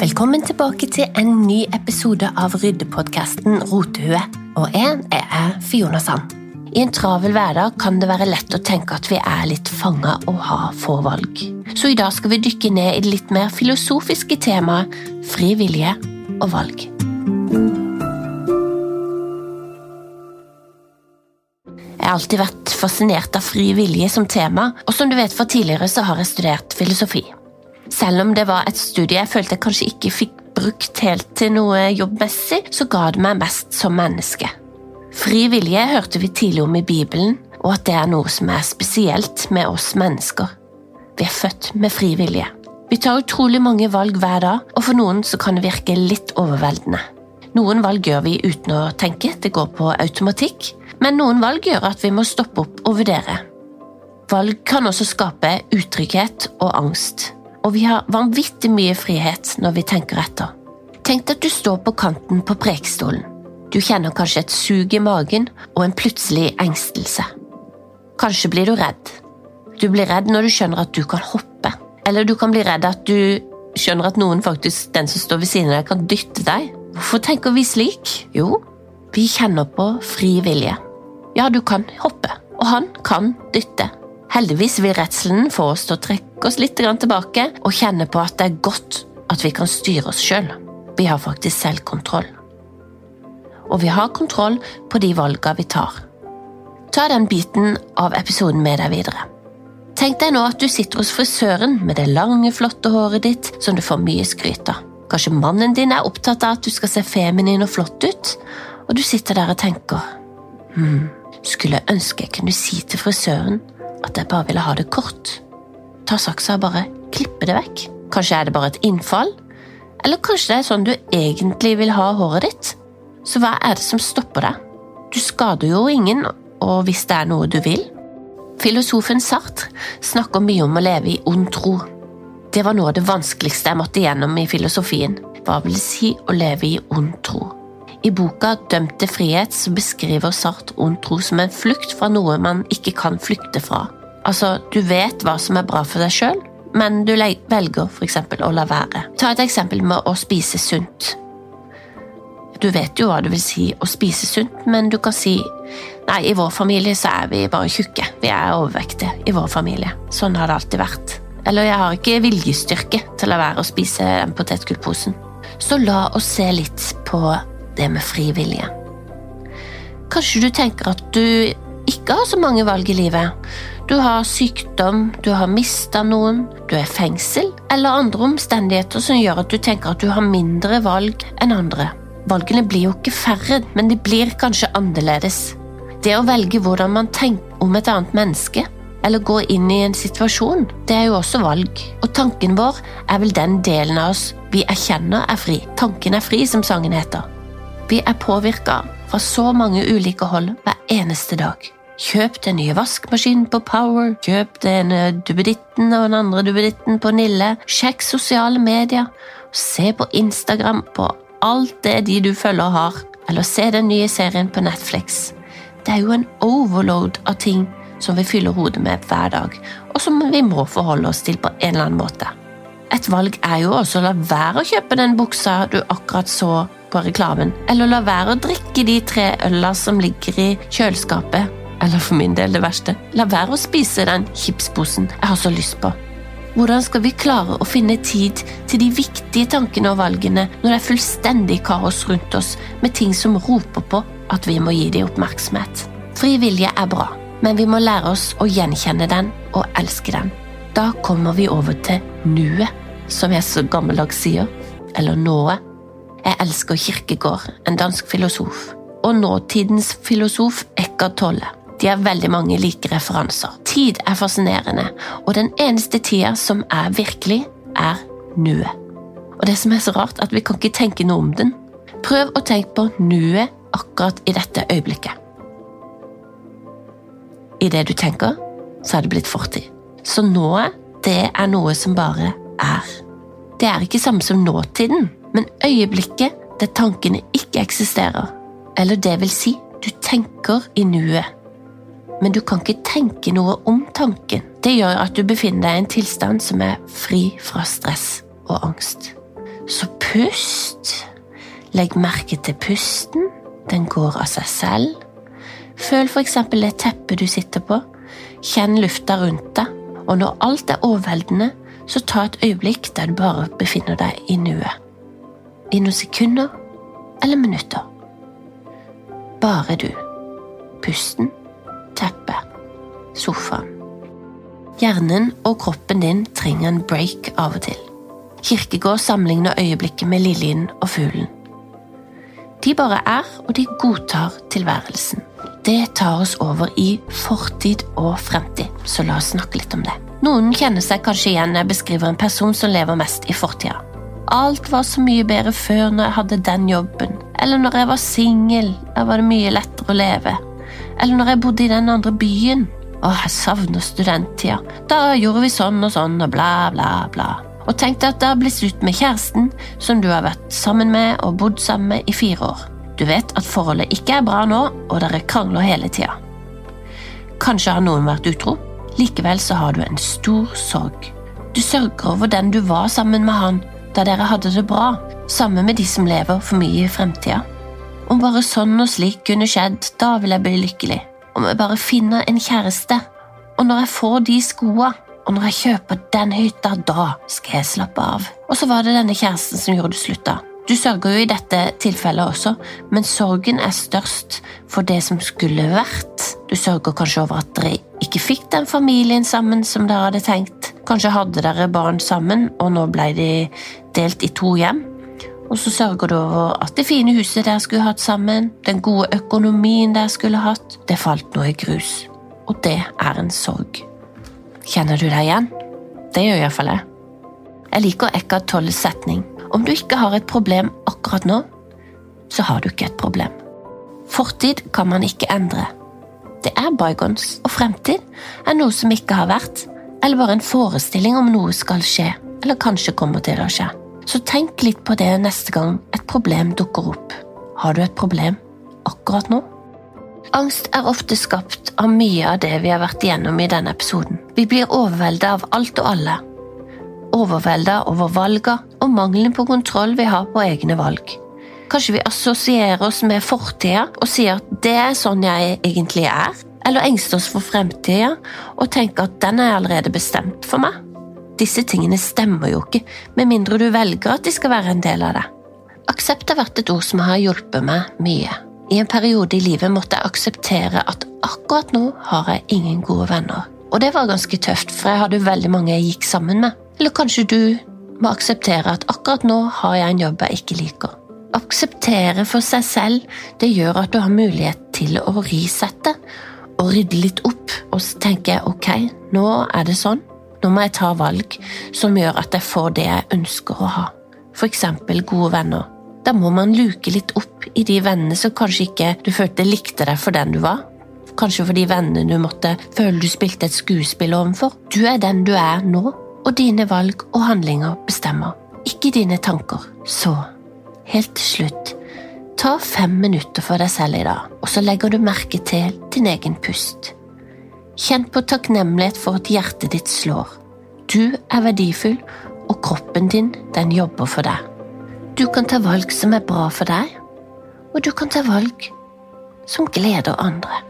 Velkommen tilbake til en ny episode av ryddepodkasten Rotehue. Og jeg er Fiona Sand. I en travel hverdag kan det være lett å tenke at vi er litt fanga og har få valg. Så i dag skal vi dykke ned i det litt mer filosofiske temaet fri vilje og valg. Jeg har alltid vært fascinert av fri vilje som tema, og som du vet fra tidligere så har jeg studert filosofi. Selv om det var et studie jeg følte jeg kanskje ikke fikk brukt helt til noe jobbmessig, så ga det meg mest som menneske. Fri vilje hørte vi tidlig om i Bibelen, og at det er noe som er spesielt med oss mennesker. Vi er født med fri vilje. Vi tar utrolig mange valg hver dag, og for noen så kan det virke litt overveldende. Noen valg gjør vi uten å tenke, det går på automatikk, men noen valg gjør at vi må stoppe opp og vurdere. Valg kan også skape utrygghet og angst og vi har vanvittig mye frihet når vi tenker etter. Tenk deg at du står på kanten på prekestolen. Du kjenner kanskje et sug i magen og en plutselig engstelse. Kanskje blir du redd. Du blir redd når du skjønner at du kan hoppe, eller du kan bli redd at du skjønner at noen faktisk, den som står ved siden av deg, kan dytte deg. Hvorfor tenker vi slik? Jo, vi kjenner på fri vilje. Ja, du kan hoppe, og han kan dytte. Heldigvis vil redselen få oss til å trekke oss litt tilbake og kjenne på at det er godt at vi kan styre oss sjøl. Vi har faktisk selvkontroll. Og vi har kontroll på de valgene vi tar. Ta den biten av episoden med deg videre. Tenk deg nå at du sitter hos frisøren med det lange, flotte håret ditt som du får mye skryt av. Kanskje mannen din er opptatt av at du skal se feminin og flott ut, og du sitter der og tenker hm, skulle ønske jeg kunne si til frisøren at jeg bare ville ha det kort. Ta saksa og bare klippe det vekk. Kanskje er det bare et innfall? Eller kanskje det er sånn du egentlig vil ha håret ditt? Så hva er det som stopper deg? Du skader jo ingen, og hvis det er noe du vil. Filosofen Sartre snakker mye om å leve i ond tro. Det var noe av det vanskeligste jeg måtte gjennom i filosofien. Hva vil det si å leve i ond tro? I boka Dømt til frihet beskriver Sartre ond tro som en flukt fra noe man ikke kan flykte fra. Altså, du vet hva som er bra for deg sjøl, men du velger f.eks. å la være. Ta et eksempel med å spise sunt. Du vet jo hva det vil si å spise sunt, men du kan si nei, i vår familie så er vi bare tjukke, vi er overvektige i vår familie. Sånn har det alltid vært. Eller jeg har ikke viljestyrke til å la være å spise den potetgullposen. Så la oss se litt på det med frivillige. Kanskje du tenker at du ikke har så mange valg i livet. Du har sykdom, du har mista noen, du er fengsel, eller andre omstendigheter som gjør at du tenker at du har mindre valg enn andre. Valgene blir jo ikke færre, men de blir kanskje annerledes. Det å velge hvordan man tenker om et annet menneske, eller gå inn i en situasjon, det er jo også valg. Og tanken vår er vel den delen av oss vi erkjenner er fri. Tanken er fri, som sangen heter. Vi er påvirka fra så mange ulike hold hver eneste dag. Kjøp den nye vaskemaskinen på Power, kjøp den duppeditten og den andre duppeditten på Nille, sjekk sosiale medier, se på Instagram på alt det de du følger har, eller se den nye serien på Netflix. Det er jo en overload av ting som vi fyller hodet med hver dag, og som vi må forholde oss til på en eller annen måte. Et valg er jo også å la være å kjøpe den buksa du akkurat så på reklamen, eller la være å drikke de tre øla som ligger i kjøleskapet, eller for min del det verste, la være å spise den chipsposen jeg har så lyst på. Hvordan skal vi klare å finne tid til de viktige tankene og valgene når det er fullstendig kaos rundt oss med ting som roper på at vi må gi dem oppmerksomhet? Fri vilje er bra, men vi må lære oss å gjenkjenne den og elske den. Da kommer vi over til nuet, som jeg så gammeldags sier, eller nået. Jeg elsker Kirkegård, en dansk filosof, og nåtidens filosof Eckhart Tolle. De har veldig mange like referanser. Tid er fascinerende, og den eneste tida som er virkelig, er nuet. Og det som er så rart, at vi kan ikke tenke noe om den. Prøv å tenke på nuet akkurat i dette øyeblikket. I det du tenker, så er det blitt fortid. Så nået, det er noe som bare er. Det er ikke samme som nåtiden men øyeblikket der tankene ikke eksisterer. Eller det vil si, du tenker i nuet. Men du kan ikke tenke noe om tanken. Det gjør at du befinner deg i en tilstand som er fri fra stress og angst. Så Pust. Legg merke til pusten. Den går av seg selv. Føl eksempel det teppet du sitter på. Kjenn lufta rundt deg. Og når alt er overveldende, så ta et øyeblikk der du bare befinner deg i nuet. I noen sekunder eller minutter. Bare du. Pusten, teppet, sofaen. Hjernen og kroppen din trenger en break av og til. Kirkegård sammenligner øyeblikket med liljen og fuglen. De bare er, og de godtar tilværelsen. Det tar oss over i fortid og fremtid, så la oss snakke litt om det. Noen kjenner seg kanskje igjen når jeg beskriver en person som lever mest i fortida. Alt var så mye bedre før når jeg hadde den jobben, eller når jeg var singel, da var det mye lettere å leve, eller når jeg bodde i den andre byen. Åh, jeg savner studenttida, da gjorde vi sånn og sånn og bla, bla, bla og tenk deg at det har blitt slutt med kjæresten som du har vært sammen med og bodd sammen med i fire år. Du vet at forholdet ikke er bra nå, og dere krangler hele tida. Kanskje har noen vært utro, likevel så har du en stor sorg. Du sørger over den du var sammen med han da dere hadde det bra, sammen med de som lever for mye i fremtida. Om bare sånn og slik kunne skjedd, da vil jeg bli lykkelig. Om jeg bare finner en kjæreste, og når jeg får de skoa, og når jeg kjøper den hytta, da skal jeg slappe av. Og så var det denne kjæresten som gjorde det slutt. Du sørger jo i dette tilfellet også, men sorgen er størst for det som skulle vært. Du sørger kanskje over at dere ikke fikk den familien sammen som dere hadde tenkt. Kanskje hadde dere barn sammen, og nå ble de delt i to hjem. Og så sørger du over at det fine huset dere skulle hatt sammen, den gode økonomien dere skulle hatt, det falt nå i grus. Og det er en sorg. Kjenner du deg igjen? Det gjør iallfall jeg. Jeg liker Eckhart Tolles setning. Om du ikke har et problem akkurat nå, så har du ikke et problem. Fortid kan man ikke endre. Det er bygons, og fremtid er noe som ikke har vært, eller bare en forestilling om noe skal skje, eller kanskje kommer til å skje. Så tenk litt på det neste gang et problem dukker opp. Har du et problem akkurat nå? Angst er ofte skapt av mye av det vi har vært igjennom i denne episoden. Vi blir overveldet av alt og alle. Overveldet over valga og mangelen på kontroll vi har på egne valg. Kanskje vi assosierer oss med fortida og sier at det er sånn jeg egentlig er, eller engster oss for fremtida og tenker at den er allerede bestemt for meg. Disse tingene stemmer jo ikke, med mindre du velger at de skal være en del av det. Aksept har vært et ord som har hjulpet meg mye. I en periode i livet måtte jeg akseptere at akkurat nå har jeg ingen gode venner. Og det var ganske tøft, for jeg hadde veldig mange jeg gikk sammen med. Eller kanskje du må akseptere at akkurat nå har jeg en jobb jeg ikke liker. Akseptere for seg selv, det gjør at du har mulighet til å risette og rydde litt opp, og så tenker jeg ok, nå er det sånn. Nå må jeg ta valg som gjør at jeg får det jeg ønsker å ha. Eksempel gode venner. Da må man luke litt opp i de vennene som kanskje ikke du følte likte deg for den du var. Kanskje for de vennene du måtte føle du spilte et skuespill overfor. Du er den du er nå, og dine valg og handlinger bestemmer, ikke dine tanker. Så, helt til slutt, ta fem minutter for deg selv i dag, og så legger du merke til din egen pust. Kjenn på takknemlighet for at hjertet ditt slår. Du er verdifull, og kroppen din, den jobber for deg. Du kan ta valg som er bra for deg, og du kan ta valg som gleder andre.